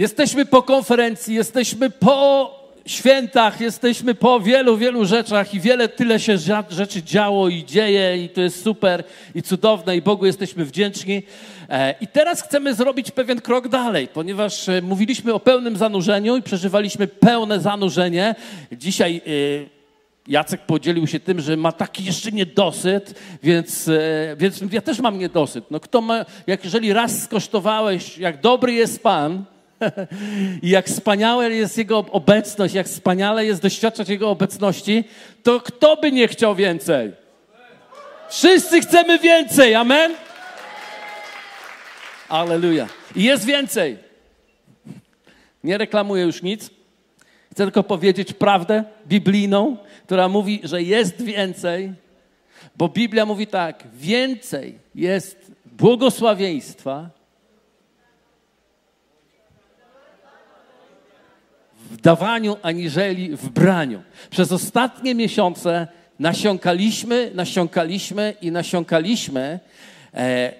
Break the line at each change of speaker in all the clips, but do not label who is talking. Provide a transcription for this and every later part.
Jesteśmy po konferencji, jesteśmy po świętach, jesteśmy po wielu, wielu rzeczach i wiele, tyle się rzeczy działo i dzieje i to jest super i cudowne i Bogu jesteśmy wdzięczni. E, I teraz chcemy zrobić pewien krok dalej, ponieważ e, mówiliśmy o pełnym zanurzeniu i przeżywaliśmy pełne zanurzenie. Dzisiaj e, Jacek podzielił się tym, że ma taki jeszcze niedosyt, więc, więc ja też mam niedosyt. No kto ma, jak jeżeli raz skosztowałeś, jak dobry jest Pan, i jak wspaniała jest Jego obecność, jak wspaniale jest doświadczać Jego obecności, to kto by nie chciał więcej? Wszyscy chcemy więcej, amen? Aleluja. I jest więcej. Nie reklamuję już nic. Chcę tylko powiedzieć prawdę biblijną, która mówi, że jest więcej, bo Biblia mówi tak: więcej jest błogosławieństwa w dawaniu aniżeli w braniu. Przez ostatnie miesiące nasiąkaliśmy, nasiąkaliśmy i nasiąkaliśmy e,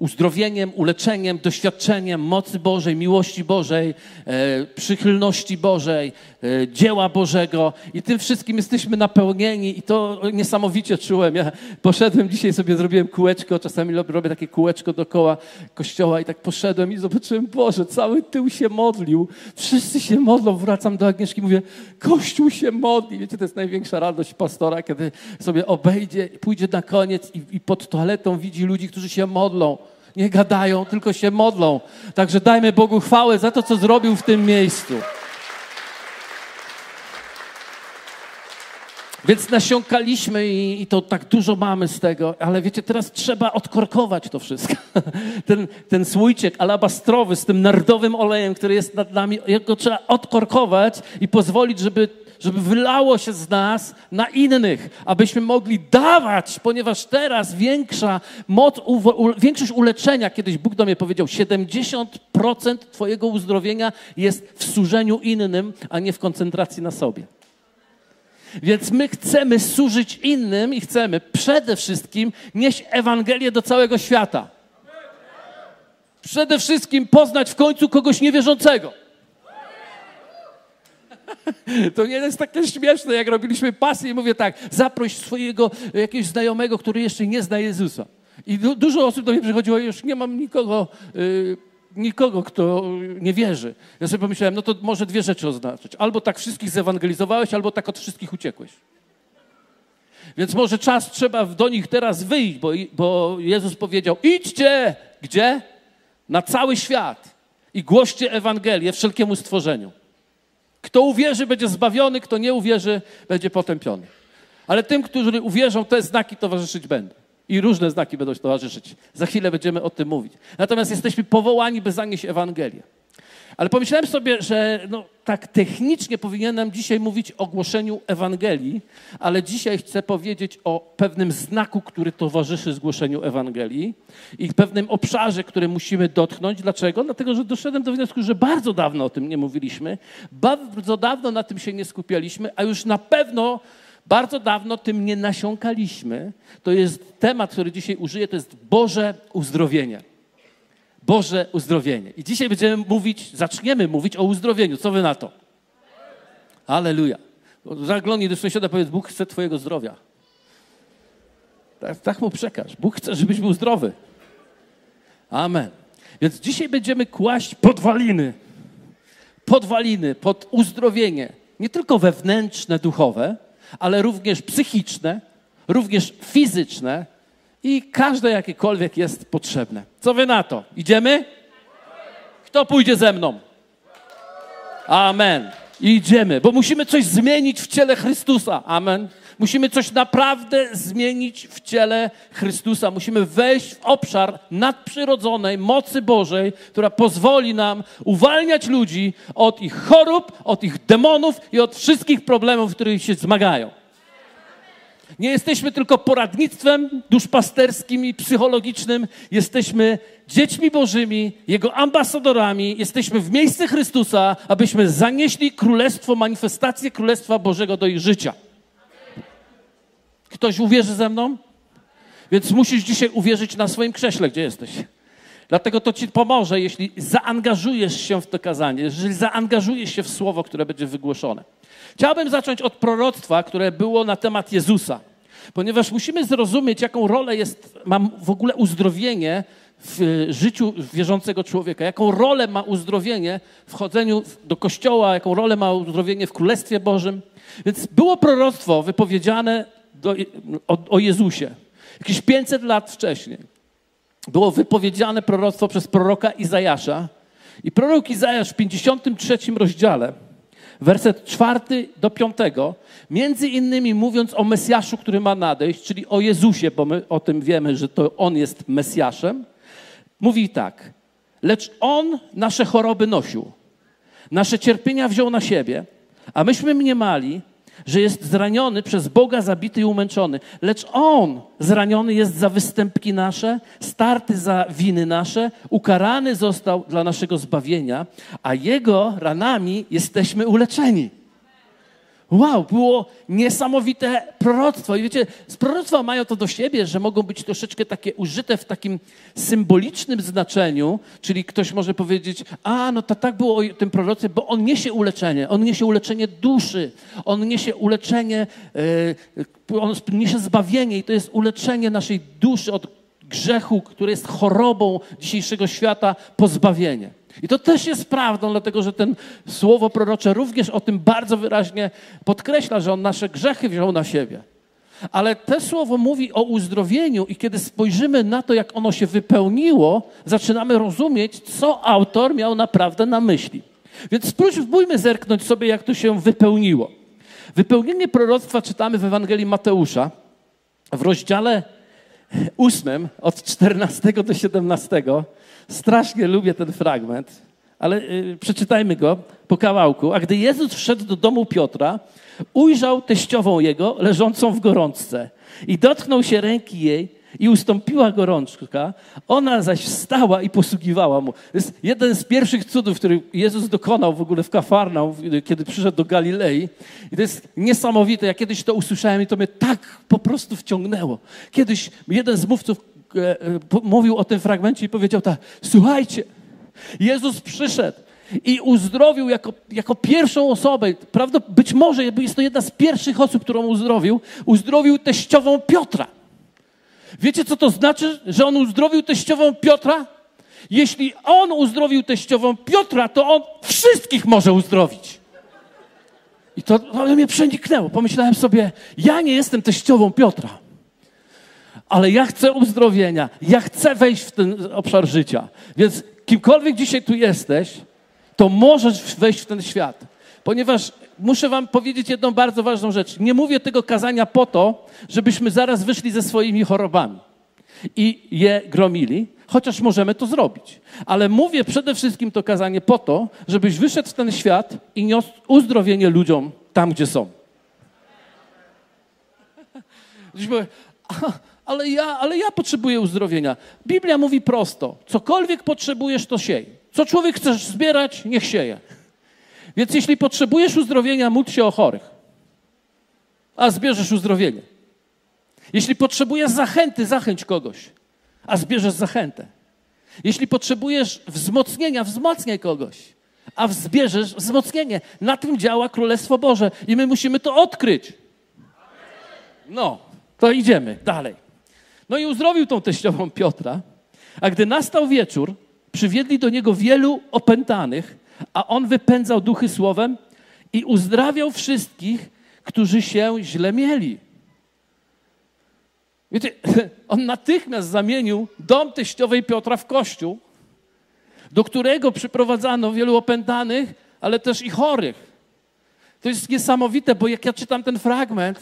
uzdrowieniem, uleczeniem, doświadczeniem mocy Bożej, miłości Bożej, e, przychylności Bożej, e, dzieła Bożego i tym wszystkim jesteśmy napełnieni i to niesamowicie czułem. Ja poszedłem dzisiaj sobie, zrobiłem kółeczko, czasami robię takie kółeczko dookoła kościoła i tak poszedłem i zobaczyłem, Boże, cały tył się modlił, wszyscy się modlą, wracam do Agnieszki, mówię, Kościół się modli. Wiecie, to jest największa radość pastora, kiedy sobie obejdzie, pójdzie na koniec i, i pod toaletą widzi ludzi, którzy się modlą nie gadają, tylko się modlą. Także dajmy Bogu chwałę za to, co zrobił w tym miejscu. Więc nasiąkaliśmy i, i, to tak dużo mamy z tego, ale wiecie, teraz trzeba odkorkować to wszystko. Ten, ten słoiczek alabastrowy z tym nardowym olejem, który jest nad nami, jego trzeba odkorkować i pozwolić, żeby żeby wylało się z nas na innych, abyśmy mogli dawać, ponieważ teraz większa moc, u, większość uleczenia, kiedyś Bóg do mnie powiedział, 70% Twojego uzdrowienia jest w służeniu innym, a nie w koncentracji na sobie. Więc my chcemy służyć innym i chcemy przede wszystkim nieść Ewangelię do całego świata. Przede wszystkim poznać w końcu kogoś niewierzącego. To nie jest takie śmieszne, jak robiliśmy pasję i mówię tak, zaproś swojego jakiegoś znajomego, który jeszcze nie zna Jezusa. I du dużo osób do mnie przychodziło, już nie mam nikogo, yy, nikogo, kto nie wierzy. Ja sobie pomyślałem, no to może dwie rzeczy oznaczać. Albo tak wszystkich zewangelizowałeś, albo tak od wszystkich uciekłeś. Więc może czas trzeba do nich teraz wyjść, bo, bo Jezus powiedział, idźcie, gdzie? Na cały świat i głoście Ewangelię wszelkiemu stworzeniu. Kto uwierzy, będzie zbawiony, kto nie uwierzy, będzie potępiony. Ale tym, którzy uwierzą, te znaki towarzyszyć będą. I różne znaki będą towarzyszyć. Za chwilę będziemy o tym mówić. Natomiast jesteśmy powołani, by zanieść Ewangelię. Ale pomyślałem sobie, że no, tak technicznie powinienem dzisiaj mówić o głoszeniu Ewangelii, ale dzisiaj chcę powiedzieć o pewnym znaku, który towarzyszy zgłoszeniu Ewangelii i pewnym obszarze, który musimy dotknąć. Dlaczego? Dlatego, że doszedłem do wniosku, że bardzo dawno o tym nie mówiliśmy, bardzo dawno na tym się nie skupialiśmy, a już na pewno bardzo dawno tym nie nasiąkaliśmy. To jest temat, który dzisiaj użyję, to jest Boże uzdrowienie. Boże uzdrowienie. I dzisiaj będziemy mówić, zaczniemy mówić o uzdrowieniu. Co wy na to? Aleluja. Zaglądnij do sąsiada, powiedz, Bóg chce twojego zdrowia. Tak, tak mu przekaż. Bóg chce, żebyś był zdrowy. Amen. Więc dzisiaj będziemy kłaść podwaliny. Podwaliny pod uzdrowienie. Nie tylko wewnętrzne, duchowe, ale również psychiczne, również fizyczne, i każde jakiekolwiek jest potrzebne. Co wy na to? Idziemy? Kto pójdzie ze mną? Amen. idziemy, bo musimy coś zmienić w ciele Chrystusa. Amen. Musimy coś naprawdę zmienić w ciele Chrystusa. Musimy wejść w obszar nadprzyrodzonej mocy Bożej, która pozwoli nam uwalniać ludzi od ich chorób, od ich demonów i od wszystkich problemów, w których się zmagają. Nie jesteśmy tylko poradnictwem duszpasterskim i psychologicznym, jesteśmy dziećmi Bożymi, Jego ambasadorami, jesteśmy w miejsce Chrystusa, abyśmy zanieśli królestwo, manifestację Królestwa Bożego do ich życia. Ktoś uwierzy ze mną? Więc musisz dzisiaj uwierzyć na swoim krześle, gdzie jesteś. Dlatego to ci pomoże, jeśli zaangażujesz się w to kazanie, jeżeli zaangażujesz się w słowo, które będzie wygłoszone. Chciałbym zacząć od proroctwa, które było na temat Jezusa, ponieważ musimy zrozumieć, jaką rolę jest, ma w ogóle uzdrowienie w życiu wierzącego człowieka, jaką rolę ma uzdrowienie w chodzeniu do kościoła, jaką rolę ma uzdrowienie w Królestwie Bożym. Więc było proroctwo wypowiedziane do, o, o Jezusie jakieś 500 lat wcześniej. Było wypowiedziane proroctwo przez proroka Izajasza. I prorok Izajasz w 53 rozdziale, werset 4 do 5, między innymi mówiąc o Mesjaszu, który ma nadejść, czyli o Jezusie, bo my o tym wiemy, że to On jest Mesjaszem, mówi tak. Lecz On nasze choroby nosił, nasze cierpienia wziął na siebie, a myśmy mniemali, że jest zraniony przez Boga, zabity i umęczony. Lecz On zraniony jest za występki nasze, starty za winy nasze, ukarany został dla naszego zbawienia, a Jego ranami jesteśmy uleczeni. Wow, było niesamowite proroctwo. I wiecie, z proroctwa mają to do siebie, że mogą być troszeczkę takie użyte w takim symbolicznym znaczeniu, czyli ktoś może powiedzieć, a no to tak było o tym proroctwie, bo on niesie uleczenie, on niesie uleczenie duszy, on niesie uleczenie, yy, on niesie zbawienie i to jest uleczenie naszej duszy od grzechu, który jest chorobą dzisiejszego świata, pozbawienie. I to też jest prawdą, dlatego że ten słowo prorocze również o tym bardzo wyraźnie podkreśla, że on nasze grzechy wziął na siebie. Ale to słowo mówi o uzdrowieniu, i kiedy spojrzymy na to, jak ono się wypełniło, zaczynamy rozumieć, co autor miał naprawdę na myśli. Więc spróbujmy zerknąć sobie, jak to się wypełniło. Wypełnienie proroctwa czytamy w Ewangelii Mateusza w rozdziale 8 od 14 do 17. Strasznie lubię ten fragment, ale y, przeczytajmy go po kawałku. A gdy Jezus wszedł do domu Piotra, ujrzał teściową jego leżącą w gorączce i dotknął się ręki jej i ustąpiła gorączka. Ona zaś wstała i posługiwała mu. To jest jeden z pierwszych cudów, który Jezus dokonał w ogóle w Kafarnał, kiedy przyszedł do Galilei. I to jest niesamowite. Ja kiedyś to usłyszałem i to mnie tak po prostu wciągnęło. Kiedyś jeden z mówców mówił o tym fragmencie i powiedział tak, słuchajcie, Jezus przyszedł i uzdrowił jako, jako pierwszą osobę, prawda, być może jest to jedna z pierwszych osób, którą uzdrowił, uzdrowił teściową Piotra. Wiecie, co to znaczy, że on uzdrowił teściową Piotra? Jeśli on uzdrowił teściową Piotra, to on wszystkich może uzdrowić. I to, to mnie przeniknęło. Pomyślałem sobie, ja nie jestem teściową Piotra ale ja chcę uzdrowienia, ja chcę wejść w ten obszar życia. Więc kimkolwiek dzisiaj tu jesteś, to możesz wejść w ten świat. Ponieważ muszę Wam powiedzieć jedną bardzo ważną rzecz. Nie mówię tego kazania po to, żebyśmy zaraz wyszli ze swoimi chorobami i je gromili, chociaż możemy to zrobić. Ale mówię przede wszystkim to kazanie po to, żebyś wyszedł w ten świat i niósł uzdrowienie ludziom tam, gdzie są. Ktoś powie, ale ja, ale ja potrzebuję uzdrowienia. Biblia mówi prosto: cokolwiek potrzebujesz, to siej. Co człowiek chcesz zbierać, niech sieje. Więc jeśli potrzebujesz uzdrowienia, módl się o chorych, a zbierzesz uzdrowienie. Jeśli potrzebujesz zachęty, zachęć kogoś, a zbierzesz zachętę. Jeśli potrzebujesz wzmocnienia, wzmacniaj kogoś, a zbierzesz wzmocnienie. Na tym działa Królestwo Boże i my musimy to odkryć. No, to idziemy dalej. No i uzdrowił tą teściową Piotra, a gdy nastał wieczór, przywiedli do niego wielu opętanych, a on wypędzał duchy słowem i uzdrawiał wszystkich, którzy się źle mieli. Wiecie, on natychmiast zamienił dom teściowej Piotra w kościół, do którego przyprowadzano wielu opętanych, ale też i chorych. To jest niesamowite, bo jak ja czytam ten fragment,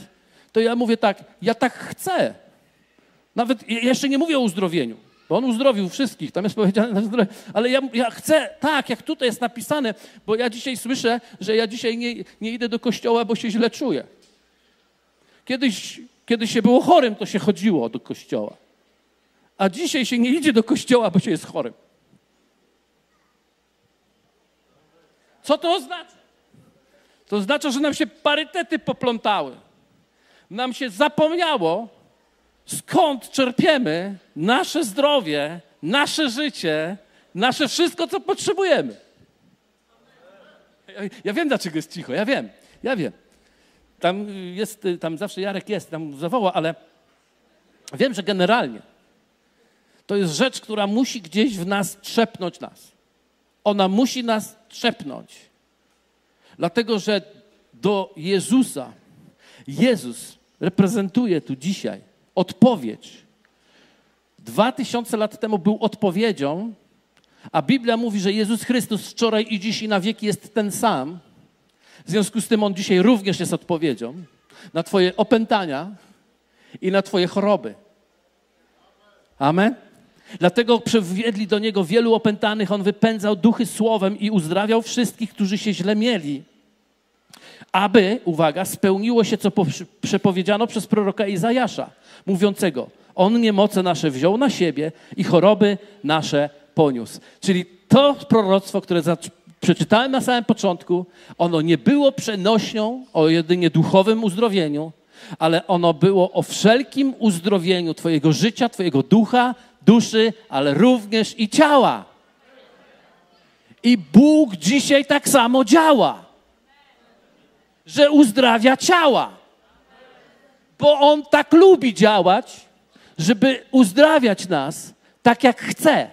to ja mówię tak, ja tak chcę. Nawet jeszcze nie mówię o uzdrowieniu, bo on uzdrowił wszystkich, tam jest powiedziane, ale ja, ja chcę, tak, jak tutaj jest napisane, bo ja dzisiaj słyszę, że ja dzisiaj nie, nie idę do kościoła, bo się źle czuję. Kiedyś, kiedy się było chorym, to się chodziło do kościoła. A dzisiaj się nie idzie do kościoła, bo się jest chorym. Co to oznacza? To oznacza, że nam się parytety poplątały. Nam się zapomniało, skąd czerpiemy nasze zdrowie, nasze życie, nasze wszystko, co potrzebujemy. Ja, ja wiem, dlaczego jest cicho, ja wiem, ja wiem. Tam jest, tam zawsze Jarek jest, tam zawoła, ale wiem, że generalnie to jest rzecz, która musi gdzieś w nas trzepnąć nas. Ona musi nas trzepnąć. Dlatego, że do Jezusa, Jezus reprezentuje tu dzisiaj odpowiedź. Dwa tysiące lat temu był odpowiedzią, a Biblia mówi, że Jezus Chrystus wczoraj i dziś i na wieki jest ten sam. W związku z tym On dzisiaj również jest odpowiedzią na Twoje opętania i na Twoje choroby. Amen. Dlatego przewiedli do Niego wielu opętanych, On wypędzał duchy słowem i uzdrawiał wszystkich, którzy się źle mieli. Aby, uwaga, spełniło się, co przepowiedziano przez proroka Izajasza, mówiącego, On niemoce nasze wziął na siebie i choroby nasze poniósł. Czyli to proroctwo, które przeczytałem na samym początku, ono nie było przenośnią o jedynie duchowym uzdrowieniu, ale ono było o wszelkim uzdrowieniu Twojego życia, Twojego ducha, duszy, ale również i ciała. I Bóg dzisiaj tak samo działa, że uzdrawia ciała, bo On tak lubi działać, żeby uzdrawiać nas tak, jak chce.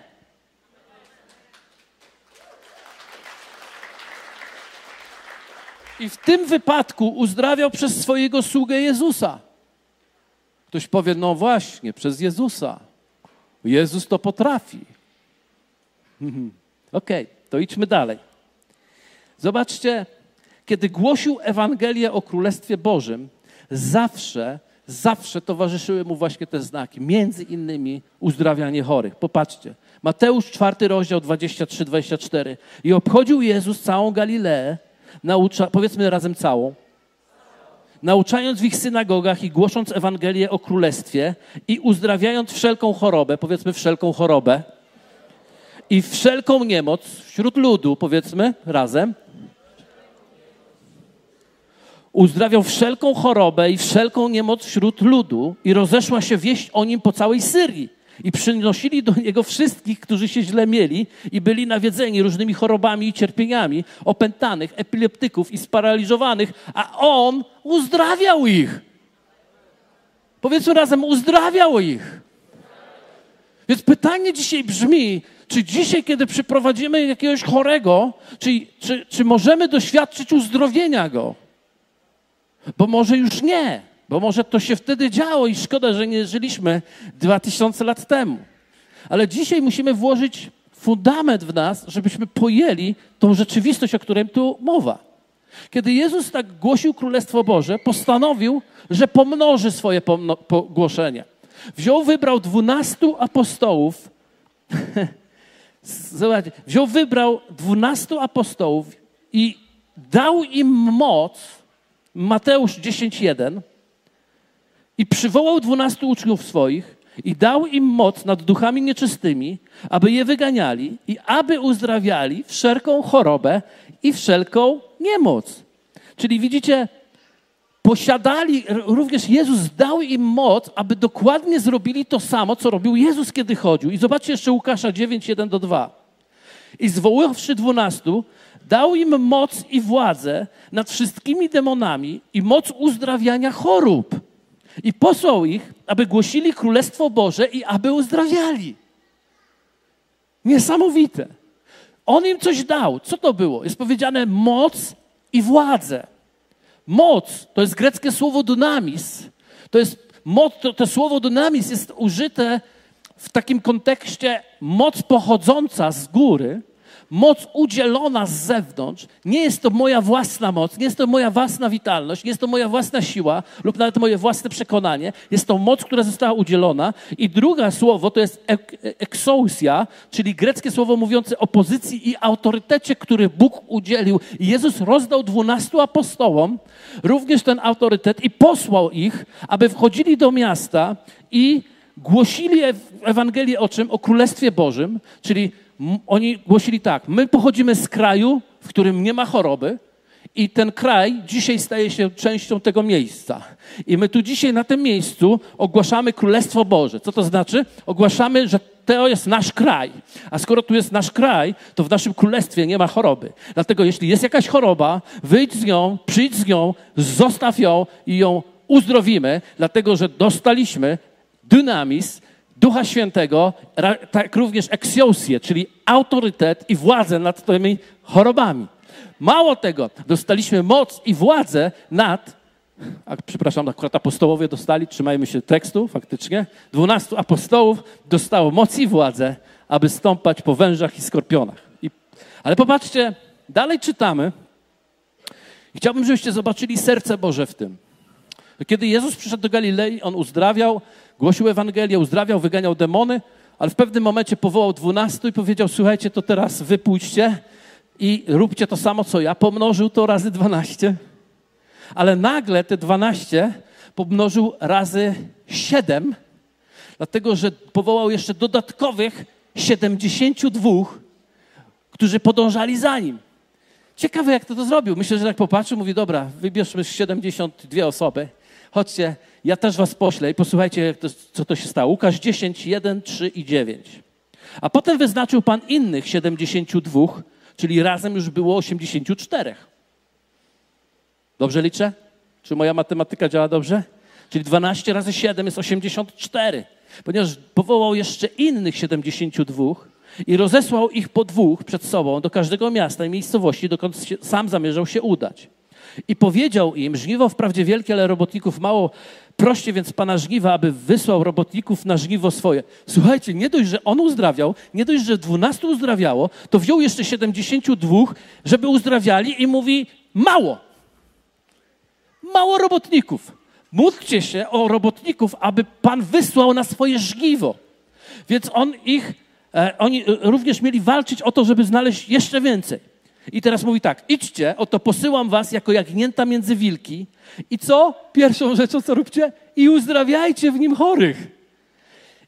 I w tym wypadku uzdrawiał przez swojego sługę Jezusa. Ktoś powie, no właśnie, przez Jezusa. Jezus to potrafi. Okej, okay, to idźmy dalej. Zobaczcie, kiedy głosił Ewangelię o Królestwie Bożym, zawsze, zawsze towarzyszyły mu właśnie te znaki, między innymi uzdrawianie chorych. Popatrzcie, Mateusz 4 rozdział 23-24. I obchodził Jezus całą Galileę, naucza, powiedzmy razem całą, nauczając w ich synagogach i głosząc Ewangelię o Królestwie i uzdrawiając wszelką chorobę, powiedzmy wszelką chorobę, i wszelką niemoc wśród ludu, powiedzmy razem, uzdrawiał wszelką chorobę i wszelką niemoc wśród ludu i rozeszła się wieść o nim po całej Syrii. I przynosili do niego wszystkich, którzy się źle mieli i byli nawiedzeni różnymi chorobami i cierpieniami, opętanych, epileptyków i sparaliżowanych, a on uzdrawiał ich. Powiedzmy razem, uzdrawiał ich. Więc pytanie dzisiaj brzmi, czy dzisiaj, kiedy przyprowadzimy jakiegoś chorego, czy, czy, czy możemy doświadczyć uzdrowienia go? Bo może już nie. Bo może to się wtedy działo i szkoda, że nie żyliśmy dwa tysiące lat temu. Ale dzisiaj musimy włożyć fundament w nas, żebyśmy pojęli tą rzeczywistość, o której tu mowa. Kiedy Jezus tak głosił Królestwo Boże, postanowił, że pomnoży swoje głoszenie. Wziął, wybrał dwunastu apostołów. Zobaczcie, wziął, wybrał dwunastu apostołów i dał im moc, Mateusz 10:1, i przywołał dwunastu uczniów swoich i dał im moc nad duchami nieczystymi, aby je wyganiali i aby uzdrawiali wszelką chorobę i wszelką niemoc. Czyli widzicie, posiadali, również Jezus dał im moc, aby dokładnie zrobili to samo, co robił Jezus, kiedy chodził. I zobaczcie jeszcze Łukasza 9, 1 do 2. I zwoławszy dwunastu, dał im moc i władzę nad wszystkimi demonami i moc uzdrawiania chorób i posłał ich, aby głosili Królestwo Boże i aby uzdrawiali. Niesamowite. On im coś dał. Co to było? Jest powiedziane moc i władzę. Moc to jest greckie słowo dynamis. To jest moc, to, to słowo dynamis jest użyte w takim kontekście moc pochodząca z góry, moc udzielona z zewnątrz, nie jest to moja własna moc, nie jest to moja własna witalność, nie jest to moja własna siła lub nawet moje własne przekonanie. Jest to moc, która została udzielona. I drugie słowo to jest exousia, czyli greckie słowo mówiące o pozycji i autorytecie, który Bóg udzielił. Jezus rozdał dwunastu apostołom również ten autorytet i posłał ich, aby wchodzili do miasta i głosili Ewangelię o czym? O Królestwie Bożym, czyli oni głosili tak: My pochodzimy z kraju, w którym nie ma choroby, I ten kraj dzisiaj staje się częścią tego miejsca. I my tu dzisiaj na tym miejscu ogłaszamy Królestwo Boże. Co to znaczy? Ogłaszamy, że to jest nasz kraj. A skoro tu jest nasz kraj, to w naszym królestwie nie ma choroby. Dlatego jeśli jest jakaś choroba, wyjdź z nią, przyjdź z nią, zostaw ją i ją uzdrowimy, dlatego że dostaliśmy dynamizm Ducha Świętego, tak również eksjosję, czyli autorytet i władzę nad tymi chorobami. Mało tego, dostaliśmy moc i władzę nad, a przepraszam, akurat apostołowie dostali, trzymajmy się tekstu faktycznie, dwunastu apostołów dostało moc i władzę, aby stąpać po wężach i skorpionach. I, ale popatrzcie, dalej czytamy. Chciałbym, żebyście zobaczyli serce Boże w tym. Kiedy Jezus przyszedł do Galilei, On uzdrawiał, głosił Ewangelię, uzdrawiał, wyganiał demony, ale w pewnym momencie powołał dwunastu i powiedział, słuchajcie, to teraz wy pójdźcie i róbcie to samo, co ja. Pomnożył to razy dwanaście, ale nagle te dwanaście pomnożył razy siedem, dlatego że powołał jeszcze dodatkowych siedemdziesięciu dwóch, którzy podążali za nim. Ciekawe, jak to to zrobił. Myślę, że jak popatrzył, mówi, dobra, wybierzmy 72 osoby, chodźcie, ja też was poślę i posłuchajcie, co to się stało. Łukasz 10, 1, 3 i 9. A potem wyznaczył Pan innych 72, czyli razem już było 84. Dobrze liczę? Czy moja matematyka działa dobrze? Czyli 12 razy 7 jest 84. Ponieważ powołał jeszcze innych 72 i rozesłał ich po dwóch przed sobą do każdego miasta i miejscowości, dokąd sam zamierzał się udać. I powiedział im, żniwo wprawdzie wielkie, ale robotników mało, proście więc Pana żniwa, aby wysłał robotników na żniwo swoje. Słuchajcie, nie dość, że on uzdrawiał, nie dość, że dwunastu uzdrawiało, to wziął jeszcze siedemdziesięciu dwóch, żeby uzdrawiali i mówi, mało. Mało robotników. Módlcie się o robotników, aby Pan wysłał na swoje żniwo. Więc on ich, e, oni również mieli walczyć o to, żeby znaleźć jeszcze więcej. I teraz mówi tak, idźcie, oto posyłam was jako jagnięta między wilki. I co? Pierwszą rzeczą, co róbcie? I uzdrawiajcie w nim chorych.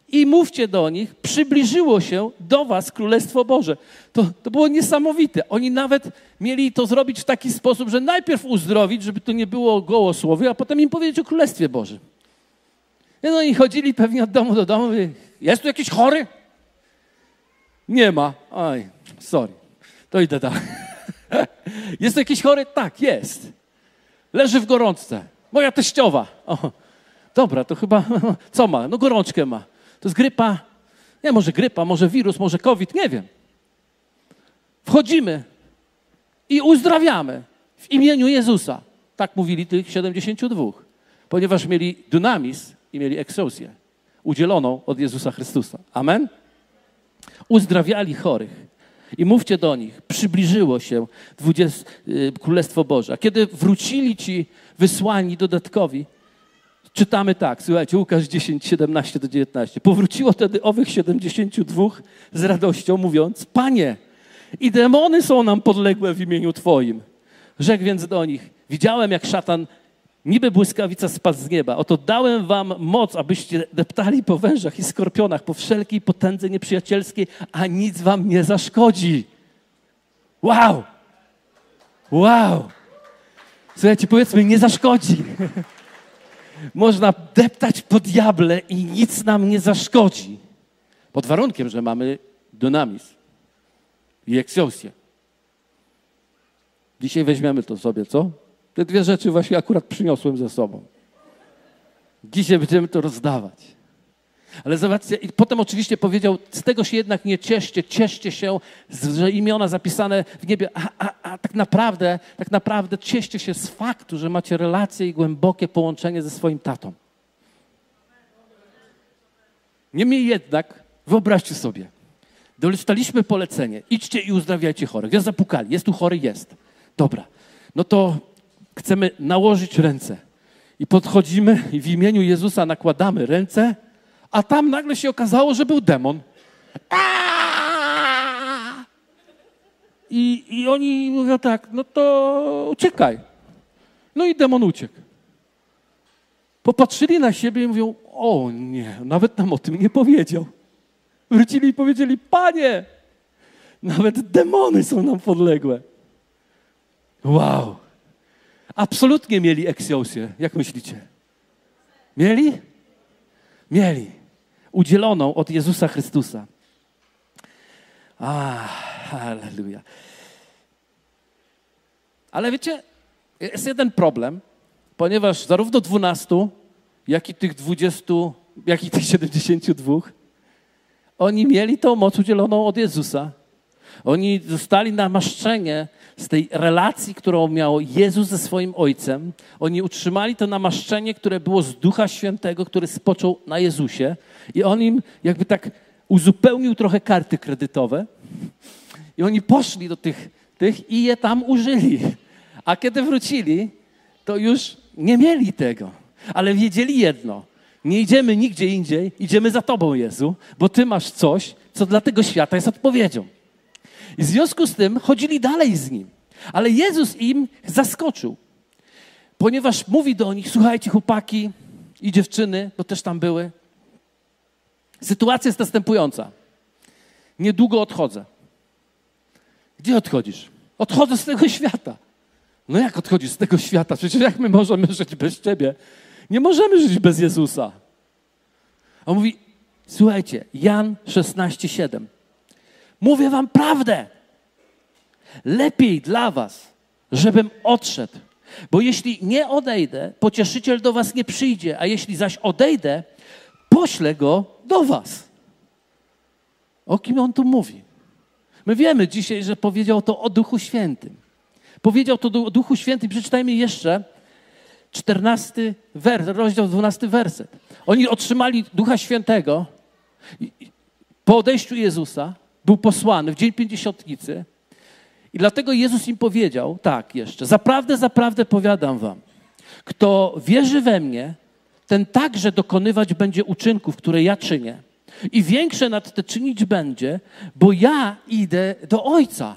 I mówcie do nich, przybliżyło się do was Królestwo Boże. To, to było niesamowite. Oni nawet mieli to zrobić w taki sposób, że najpierw uzdrowić, żeby to nie było gołosłowie, a potem im powiedzieć o Królestwie Bożym. No i chodzili pewnie od domu do domu. Jest tu jakiś chory? Nie ma. Oj, sorry. To idę tak. Jest jakiś chory? Tak, jest. Leży w gorączce. Moja teściowa. O, dobra, to chyba, co ma? No gorączkę ma. To jest grypa. Nie, może grypa, może wirus, może COVID, nie wiem. Wchodzimy i uzdrawiamy w imieniu Jezusa. Tak mówili tych 72, ponieważ mieli dynamizm i mieli eksosję udzieloną od Jezusa Chrystusa. Amen? Uzdrawiali chorych. I mówcie do nich, przybliżyło się 20, y, Królestwo Boże. A kiedy wrócili ci wysłani dodatkowi, czytamy tak, słuchajcie, Łukasz 10, 17 do 19. Powróciło wtedy owych 72 z radością, mówiąc, Panie, i demony są nam podległe w imieniu Twoim. Rzekł więc do nich, widziałem jak szatan niby błyskawica spadł z nieba. Oto dałem wam moc, abyście deptali po wężach i skorpionach, po wszelkiej potędze nieprzyjacielskiej, a nic wam nie zaszkodzi. Wow! Wow! Słuchajcie, powiedzmy, nie zaszkodzi. Można deptać po diable i nic nam nie zaszkodzi. Pod warunkiem, że mamy dynamizm i eksjosję. Dzisiaj weźmiemy to sobie, co? Te dwie rzeczy właśnie akurat przyniosłem ze sobą. Dzisiaj będziemy to rozdawać. Ale zobaczcie, i potem oczywiście powiedział, z tego się jednak nie cieszcie, cieszcie się, że imiona zapisane w niebie, a, a, a tak naprawdę, tak naprawdę cieszcie się z faktu, że macie relacje i głębokie połączenie ze swoim tatą. Niemniej jednak, wyobraźcie sobie, dostaliśmy polecenie, idźcie i uzdrawiajcie chorych. Więc zapukali, jest tu chory, jest. Dobra, no to chcemy nałożyć ręce. I podchodzimy i w imieniu Jezusa nakładamy ręce, a tam nagle się okazało, że był demon. I, I oni mówią tak, no to uciekaj. No i demon uciekł. Popatrzyli na siebie i mówią, o nie, nawet nam o tym nie powiedział. Wrócili i powiedzieli, panie, nawet demony są nam podległe. Wow. Absolutnie mieli eksjosję. Jak myślicie? Mieli? Mieli. Udzieloną od Jezusa Chrystusa. A, halleluja. Ale wiecie, jest jeden problem, ponieważ zarówno dwunastu, jak i tych dwudziestu, jak i tych siedemdziesięciu dwóch, oni mieli tą moc udzieloną od Jezusa. Oni zostali namaszczenie z tej relacji, którą miał Jezus ze swoim Ojcem. Oni utrzymali to namaszczenie, które było z Ducha Świętego, który spoczął na Jezusie. I on im jakby tak uzupełnił trochę karty kredytowe. I oni poszli do tych, tych i je tam użyli. A kiedy wrócili, to już nie mieli tego. Ale wiedzieli jedno. Nie idziemy nigdzie indziej, idziemy za Tobą, Jezu, bo Ty masz coś, co dla tego świata jest odpowiedzią. I w związku z tym chodzili dalej z Nim. Ale Jezus im zaskoczył, ponieważ mówi do nich, słuchajcie chłopaki i dziewczyny, bo też tam były, sytuacja jest następująca. Niedługo odchodzę. Gdzie odchodzisz? Odchodzę z tego świata. No jak odchodzisz z tego świata? Przecież jak my możemy żyć bez Ciebie? Nie możemy żyć bez Jezusa. On mówi, słuchajcie, Jan 16,7. Mówię wam prawdę. Lepiej dla was, żebym odszedł. Bo jeśli nie odejdę, pocieszyciel do was nie przyjdzie, a jeśli zaś odejdę, poślę go do was. O kim on tu mówi? My wiemy dzisiaj, że powiedział to o Duchu Świętym. Powiedział to o Duchu Świętym. Przeczytajmy jeszcze 14 wers, rozdział 12 werset. Oni otrzymali Ducha Świętego po odejściu Jezusa, był posłany w dzień pięćdziesiątnicy i dlatego Jezus im powiedział tak jeszcze, zaprawdę, zaprawdę powiadam wam, kto wierzy we mnie, ten także dokonywać będzie uczynków, które ja czynię. I większe nad te czynić będzie, bo ja idę do Ojca.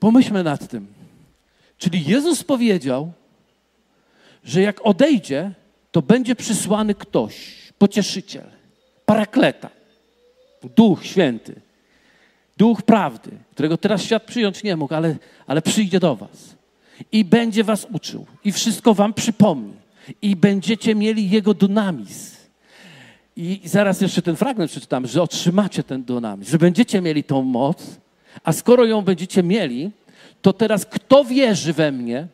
Pomyślmy nad tym. Czyli Jezus powiedział, że jak odejdzie, to będzie przysłany ktoś, pocieszyciel, parakleta, Duch Święty, Duch Prawdy, którego teraz świat przyjąć nie mógł, ale, ale przyjdzie do Was i będzie Was uczył i wszystko Wam przypomni i będziecie mieli Jego dynamizm. I zaraz jeszcze ten fragment przeczytam, że otrzymacie ten dynamizm, że będziecie mieli tą moc, a skoro ją będziecie mieli, to teraz kto wierzy we mnie?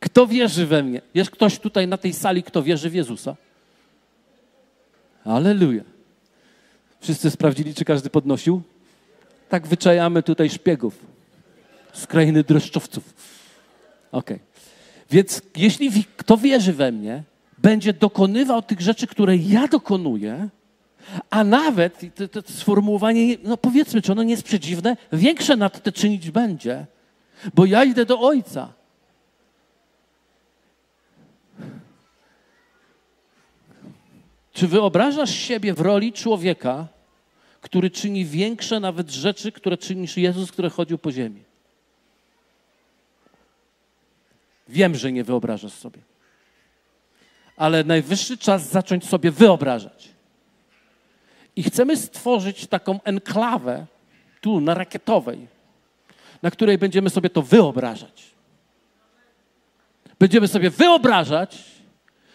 Kto wierzy we mnie? Jest ktoś tutaj na tej sali, kto wierzy w Jezusa? Aleluja. Wszyscy sprawdzili, czy każdy podnosił? Tak wyczajamy tutaj szpiegów z krainy dreszczowców. Ok. Więc jeśli kto wierzy we mnie, będzie dokonywał tych rzeczy, które ja dokonuję, a nawet, to, to, to sformułowanie, no powiedzmy, czy ono nie jest przedziwne, większe nad te czynić będzie, bo ja idę do Ojca. Czy wyobrażasz siebie w roli człowieka, który czyni większe nawet rzeczy, które czynisz Jezus, który chodził po ziemi? Wiem, że nie wyobrażasz sobie. Ale najwyższy czas zacząć sobie wyobrażać. I chcemy stworzyć taką enklawę tu na rakietowej, na której będziemy sobie to wyobrażać. Będziemy sobie wyobrażać,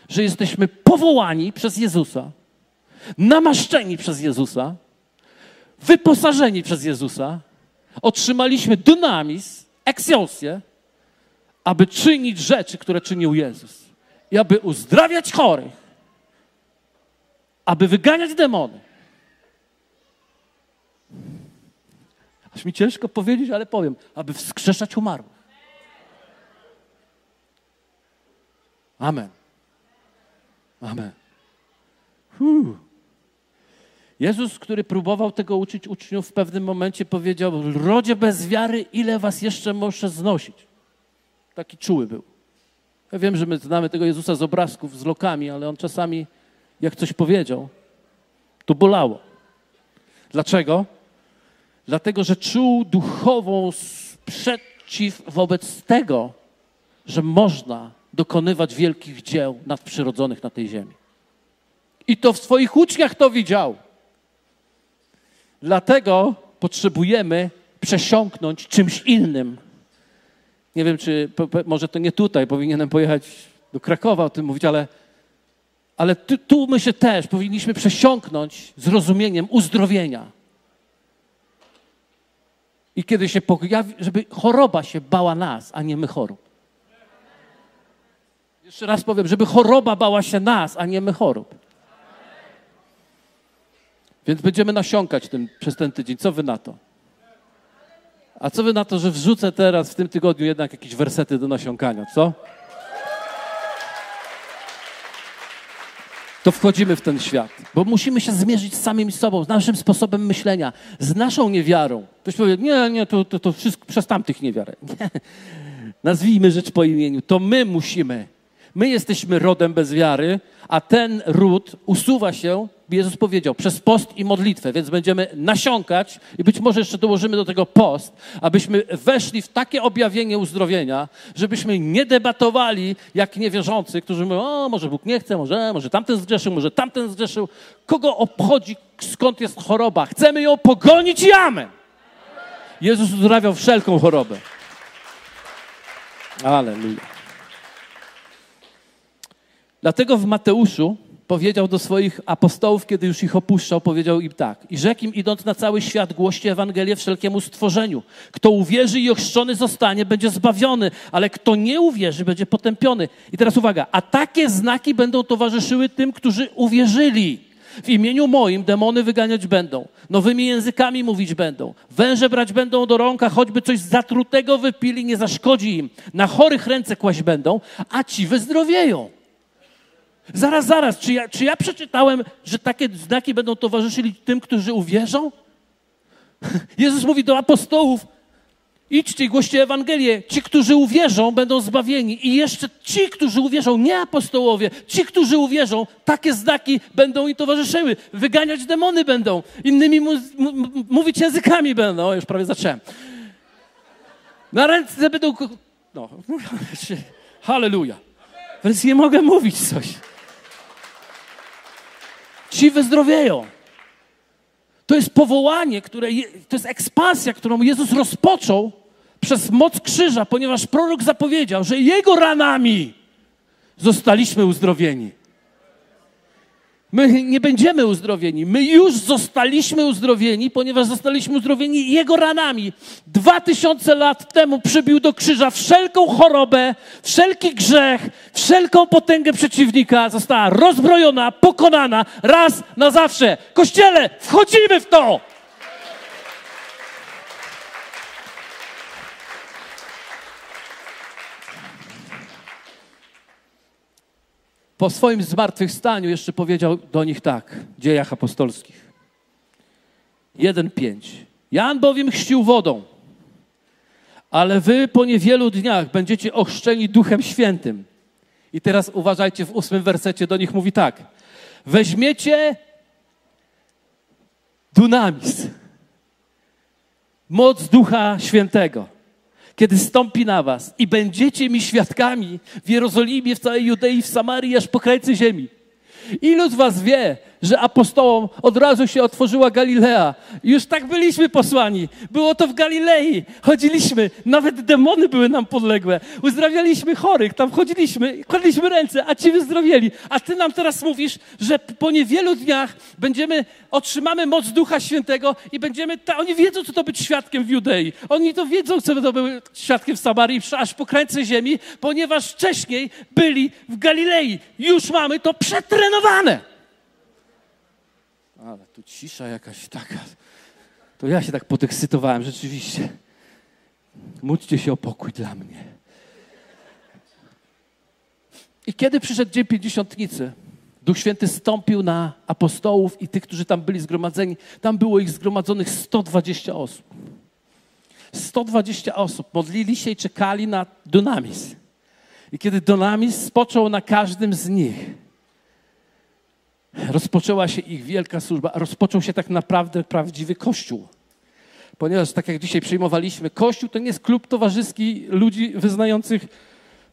że jesteśmy powołani przez Jezusa, namaszczeni przez Jezusa, wyposażeni przez Jezusa, otrzymaliśmy dynamizm, eksjosję, aby czynić rzeczy, które czynił Jezus. I aby uzdrawiać chorych, aby wyganiać demony, Aż mi ciężko powiedzieć, ale powiem, aby wskrzeszać umarłych. Amen. Amen. Uu. Jezus, który próbował tego uczyć uczniów, w pewnym momencie powiedział: Rodzie bez wiary, ile was jeszcze muszę znosić? Taki czuły był. Ja wiem, że my znamy tego Jezusa z obrazków, z lokami, ale on czasami, jak coś powiedział, to bolało. Dlaczego? dlatego że czuł duchową sprzeciw wobec tego, że można dokonywać wielkich dzieł nadprzyrodzonych na tej ziemi. I to w swoich uczniach to widział. Dlatego potrzebujemy przesiąknąć czymś innym. Nie wiem, czy może to nie tutaj, powinienem pojechać do Krakowa o tym mówić, ale, ale tu, tu my się też powinniśmy przesiąknąć zrozumieniem uzdrowienia. I kiedy się pojawi, żeby choroba się bała nas, a nie my chorób. Jeszcze raz powiem, żeby choroba bała się nas, a nie my chorób. Więc będziemy nasiąkać tym, przez ten tydzień. Co wy na to? A co wy na to, że wrzucę teraz w tym tygodniu jednak jakieś wersety do nasiąkania, co? To wchodzimy w ten świat, bo musimy się zmierzyć z samym sobą, z naszym sposobem myślenia, z naszą niewiarą. Ktoś powie, nie, nie, to, to, to wszystko przez tamtych niewiarę. Nie. Nazwijmy rzecz po imieniu. To my musimy My jesteśmy rodem bez wiary, a ten ród usuwa się, Jezus powiedział, przez post i modlitwę, więc będziemy nasiąkać i być może jeszcze dołożymy do tego post, abyśmy weszli w takie objawienie uzdrowienia, żebyśmy nie debatowali jak niewierzący, którzy mówią, o, może Bóg nie chce, może, może tamten zgrzeszył, może tamten zgrzeszył. Kogo obchodzi, skąd jest choroba? Chcemy ją pogonić i amen. Jezus uzdrawiał wszelką chorobę. Aleluja. Dlatego w Mateuszu powiedział do swoich apostołów, kiedy już ich opuszczał, powiedział im tak. I rzekł im, idąc na cały świat, głoście Ewangelię wszelkiemu stworzeniu. Kto uwierzy i ochrzczony zostanie, będzie zbawiony, ale kto nie uwierzy, będzie potępiony. I teraz uwaga, a takie znaki będą towarzyszyły tym, którzy uwierzyli. W imieniu moim demony wyganiać będą, nowymi językami mówić będą, węże brać będą do rąk, a choćby coś zatrutego wypili, nie zaszkodzi im. Na chorych ręce kłaść będą, a ci wyzdrowieją. Zaraz, zaraz, czy ja, czy ja przeczytałem, że takie znaki będą towarzyszyli tym, którzy uwierzą? Jezus mówi do apostołów, idźcie i głoście Ewangelię. Ci, którzy uwierzą, będą zbawieni. I jeszcze ci, którzy uwierzą, nie apostołowie, ci, którzy uwierzą, takie znaki będą im towarzyszyły. Wyganiać demony będą, innymi mówić językami będą. O, już prawie zacząłem. Na ręce będą... No, halleluja. Więc nie mogę mówić coś ci wyzdrowieją. To jest powołanie, które, to jest ekspansja, którą Jezus rozpoczął przez moc krzyża, ponieważ prorok zapowiedział, że Jego ranami zostaliśmy uzdrowieni. My nie będziemy uzdrowieni. My już zostaliśmy uzdrowieni, ponieważ zostaliśmy uzdrowieni Jego ranami. Dwa tysiące lat temu przybił do krzyża wszelką chorobę, wszelki grzech, wszelką potęgę przeciwnika. Została rozbrojona, pokonana raz na zawsze. Kościele, wchodzimy w to! Po swoim zmartwychwstaniu jeszcze powiedział do nich tak, w dziejach apostolskich. 1,5. Jan bowiem chrzcił wodą, ale wy po niewielu dniach będziecie ochrzczeni Duchem Świętym. I teraz uważajcie, w ósmym wersecie do nich mówi tak. Weźmiecie dunamis, moc Ducha Świętego kiedy stąpi na was i będziecie mi świadkami w Jerozolimie, w całej Judei, w Samarii, aż po krańce ziemi. Ilu z was wie, że apostołom od razu się otworzyła Galilea. Już tak byliśmy posłani. Było to w Galilei. Chodziliśmy, nawet demony były nam podległe. Uzdrawialiśmy chorych, tam chodziliśmy, kładliśmy ręce, a ci wyzdrowieli. A ty nam teraz mówisz, że po niewielu dniach będziemy, otrzymamy moc Ducha Świętego i będziemy, ta, oni wiedzą, co to być świadkiem w Judei. Oni to wiedzą, co to być świadkiem w Samarii, aż po krańce ziemi, ponieważ wcześniej byli w Galilei. Już mamy to przetrenowane. Ale tu cisza jakaś taka. To ja się tak podekscytowałem, rzeczywiście. Módlcie się o pokój dla mnie. I kiedy przyszedł dzień pięćdziesiątnicy, Duch Święty stąpił na apostołów i tych, którzy tam byli zgromadzeni. Tam było ich zgromadzonych 120 osób. 120 osób modlili się i czekali na dunamis. I kiedy dunamis spoczął na każdym z nich, rozpoczęła się ich wielka służba, rozpoczął się tak naprawdę prawdziwy Kościół. Ponieważ, tak jak dzisiaj przyjmowaliśmy, Kościół to nie jest klub towarzyski ludzi wyznających,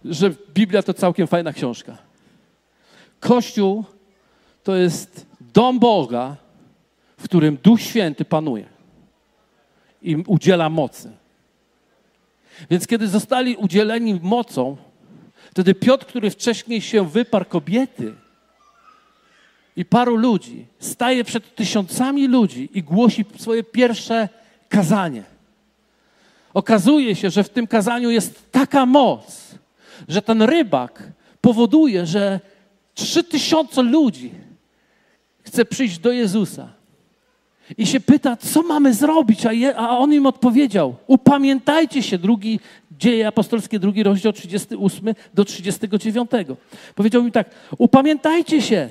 że Biblia to całkiem fajna książka. Kościół to jest dom Boga, w którym Duch Święty panuje i udziela mocy. Więc kiedy zostali udzieleni mocą, wtedy Piotr, który wcześniej się wyparł kobiety i paru ludzi, staje przed tysiącami ludzi i głosi swoje pierwsze kazanie. Okazuje się, że w tym kazaniu jest taka moc, że ten rybak powoduje, że trzy tysiące ludzi chce przyjść do Jezusa. I się pyta, co mamy zrobić, a, je, a on im odpowiedział: Upamiętajcie się, drugi dzieje apostolskie, drugi rozdział 38 do 39. Powiedział mi tak: Upamiętajcie się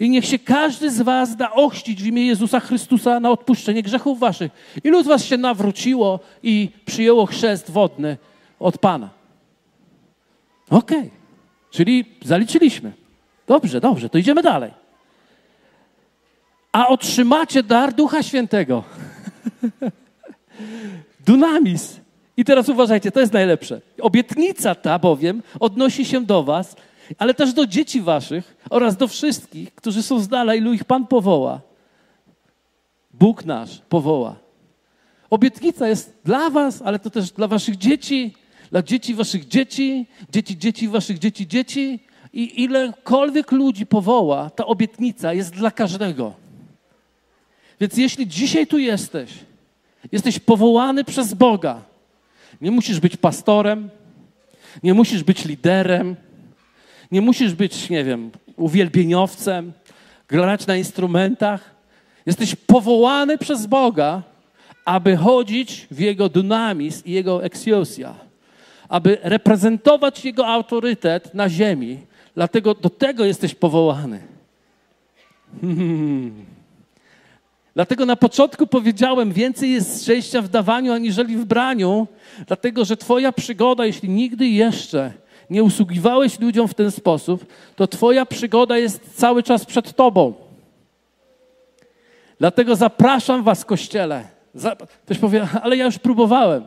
i niech się każdy z was da ochrzcić w imię Jezusa Chrystusa na odpuszczenie grzechów waszych. Ilu z was się nawróciło i przyjęło chrzest wodny od Pana? Okej, okay. czyli zaliczyliśmy. Dobrze, dobrze, to idziemy dalej a otrzymacie dar Ducha Świętego. Dunamis. I teraz uważajcie, to jest najlepsze. Obietnica ta bowiem odnosi się do was, ale też do dzieci waszych oraz do wszystkich, którzy są z dala, ilu ich Pan powoła. Bóg nasz powoła. Obietnica jest dla was, ale to też dla waszych dzieci, dla dzieci waszych dzieci, dzieci dzieci waszych dzieci dzieci. I ilekolwiek ludzi powoła, ta obietnica jest dla każdego. Więc jeśli dzisiaj tu jesteś, jesteś powołany przez Boga, nie musisz być pastorem, nie musisz być liderem, nie musisz być, nie wiem, uwielbieniowcem, grać na instrumentach. Jesteś powołany przez Boga, aby chodzić w Jego dynamizm i Jego exiosia, aby reprezentować Jego autorytet na ziemi. Dlatego do tego jesteś powołany. Dlatego na początku powiedziałem, więcej jest szczęścia w dawaniu aniżeli w braniu, dlatego że Twoja przygoda, jeśli nigdy jeszcze nie usługiwałeś ludziom w ten sposób, to Twoja przygoda jest cały czas przed Tobą. Dlatego zapraszam Was, kościele. Ktoś powie, ale ja już próbowałem.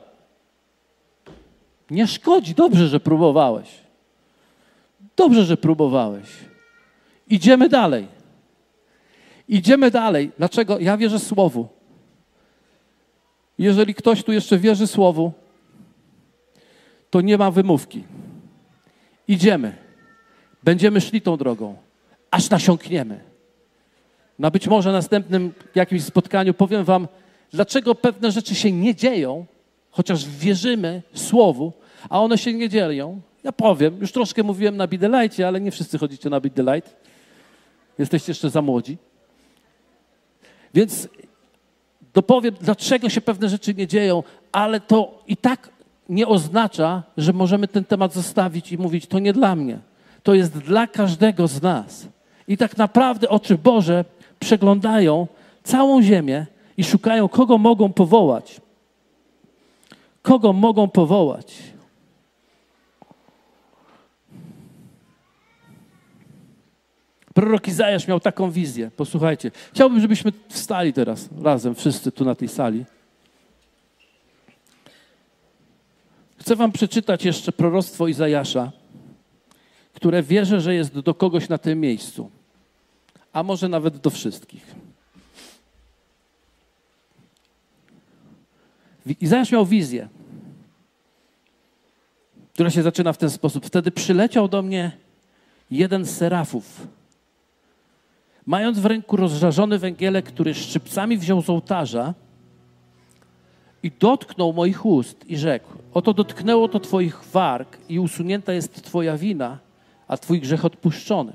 Nie szkodzi, dobrze, że próbowałeś. Dobrze, że próbowałeś. Idziemy dalej. Idziemy dalej. Dlaczego? Ja wierzę Słowu. Jeżeli ktoś tu jeszcze wierzy Słowu, to nie ma wymówki. Idziemy. Będziemy szli tą drogą, aż nasiąkniemy. Na być może następnym jakimś spotkaniu powiem Wam, dlaczego pewne rzeczy się nie dzieją, chociaż wierzymy Słowu, a one się nie dzieją. Ja powiem, już troszkę mówiłem na Bidelajcie, ale nie wszyscy chodzicie na Bidelajt. Jesteście jeszcze za młodzi. Więc dopowiem, dlaczego się pewne rzeczy nie dzieją, ale to i tak nie oznacza, że możemy ten temat zostawić i mówić, to nie dla mnie. To jest dla każdego z nas. I tak naprawdę oczy Boże przeglądają całą ziemię i szukają, kogo mogą powołać. Kogo mogą powołać. Prorok Izajasz miał taką wizję. Posłuchajcie. Chciałbym, żebyśmy wstali teraz razem, wszyscy tu na tej sali. Chcę wam przeczytać jeszcze proroctwo Izajasza, które wierzę, że jest do kogoś na tym miejscu, a może nawet do wszystkich. Izajasz miał wizję, która się zaczyna w ten sposób. Wtedy przyleciał do mnie jeden z serafów mając w ręku rozżarzony węgielek, który szczypcami wziął z ołtarza i dotknął moich ust i rzekł, oto dotknęło to twoich warg i usunięta jest twoja wina, a twój grzech odpuszczony.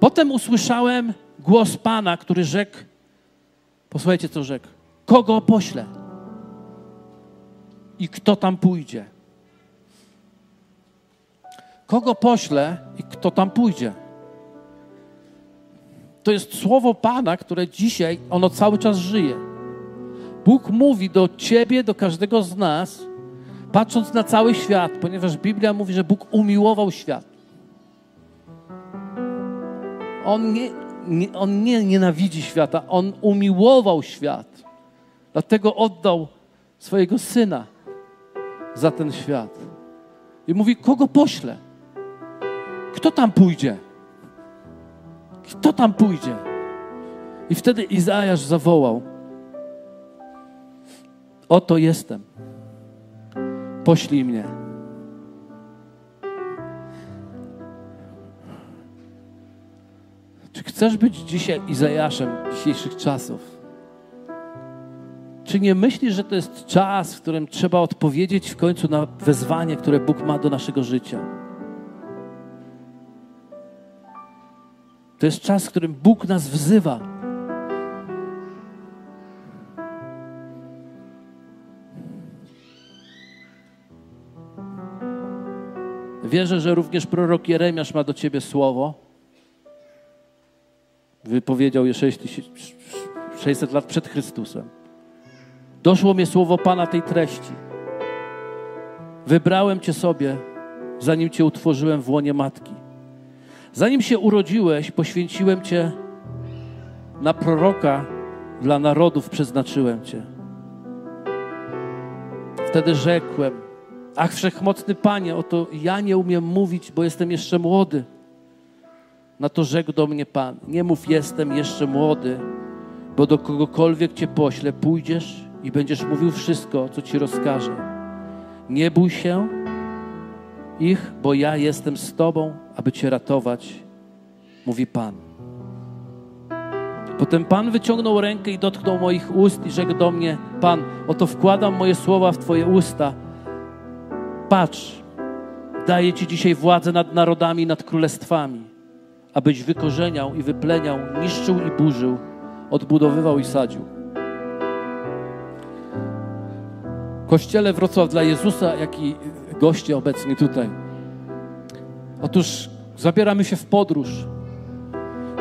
Potem usłyszałem głos Pana, który rzekł, posłuchajcie co rzekł, kogo poślę i kto tam pójdzie. Kogo poślę i kto tam pójdzie. To jest słowo Pana, które dzisiaj, ono cały czas żyje. Bóg mówi do ciebie, do każdego z nas, patrząc na cały świat, ponieważ Biblia mówi, że Bóg umiłował świat. On nie, nie, on nie nienawidzi świata, on umiłował świat. Dlatego oddał swojego syna za ten świat. I mówi, kogo pośle? Kto tam pójdzie? Kto tam pójdzie? I wtedy Izajasz zawołał: Oto jestem. poślij mnie. Czy chcesz być dzisiaj Izajaszem dzisiejszych czasów? Czy nie myślisz, że to jest czas, w którym trzeba odpowiedzieć w końcu na wezwanie, które Bóg ma do naszego życia? To jest czas, w którym Bóg nas wzywa. Wierzę, że również prorok Jeremiasz ma do ciebie słowo. Wypowiedział je 600 lat przed Chrystusem. Doszło mi słowo Pana tej treści. Wybrałem Cię sobie, zanim Cię utworzyłem w łonie matki. Zanim się urodziłeś, poświęciłem Cię na proroka dla narodów przeznaczyłem Cię. Wtedy rzekłem, ach wszechmocny Panie, oto ja nie umiem mówić, bo jestem jeszcze młody. Na to rzekł do mnie Pan, nie mów jestem jeszcze młody, bo do kogokolwiek Cię poślę, pójdziesz i będziesz mówił wszystko, co Ci rozkaże. Nie bój się ich, bo ja jestem z Tobą, aby Cię ratować, mówi Pan. Potem Pan wyciągnął rękę i dotknął moich ust i rzekł do mnie: Pan, oto wkładam moje słowa w Twoje usta. Patrz, daję Ci dzisiaj władzę nad narodami, nad królestwami, abyś wykorzeniał i wypleniał, niszczył i burzył, odbudowywał i sadził. Kościele Wrocław dla Jezusa, jak i goście obecni tutaj. Otóż zabieramy się w podróż.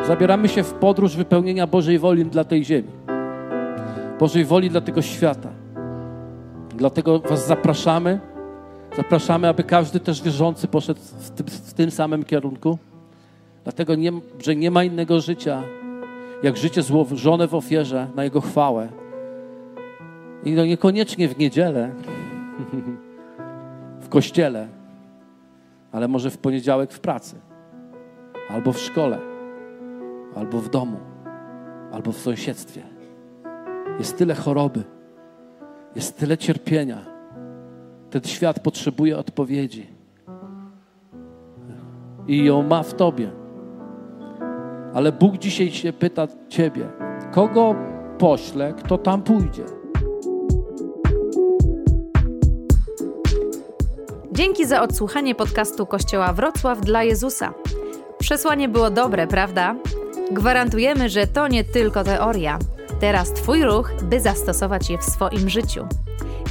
Zabieramy się w podróż wypełnienia Bożej woli dla tej ziemi. Bożej woli dla tego świata. Dlatego Was zapraszamy. Zapraszamy, aby każdy też wierzący poszedł w tym, w tym samym kierunku. Dlatego, nie, że nie ma innego życia, jak życie złożone w ofierze na Jego chwałę i no niekoniecznie w niedzielę, w kościele, ale może w poniedziałek w pracy, albo w szkole, albo w domu, albo w sąsiedztwie. Jest tyle choroby, jest tyle cierpienia. Ten świat potrzebuje odpowiedzi. I ją ma w Tobie. Ale Bóg dzisiaj się pyta Ciebie, kogo pośle, kto tam pójdzie.
Dzięki za odsłuchanie podcastu Kościoła Wrocław dla Jezusa. Przesłanie było dobre, prawda? Gwarantujemy, że to nie tylko teoria. Teraz Twój ruch, by zastosować je w swoim życiu.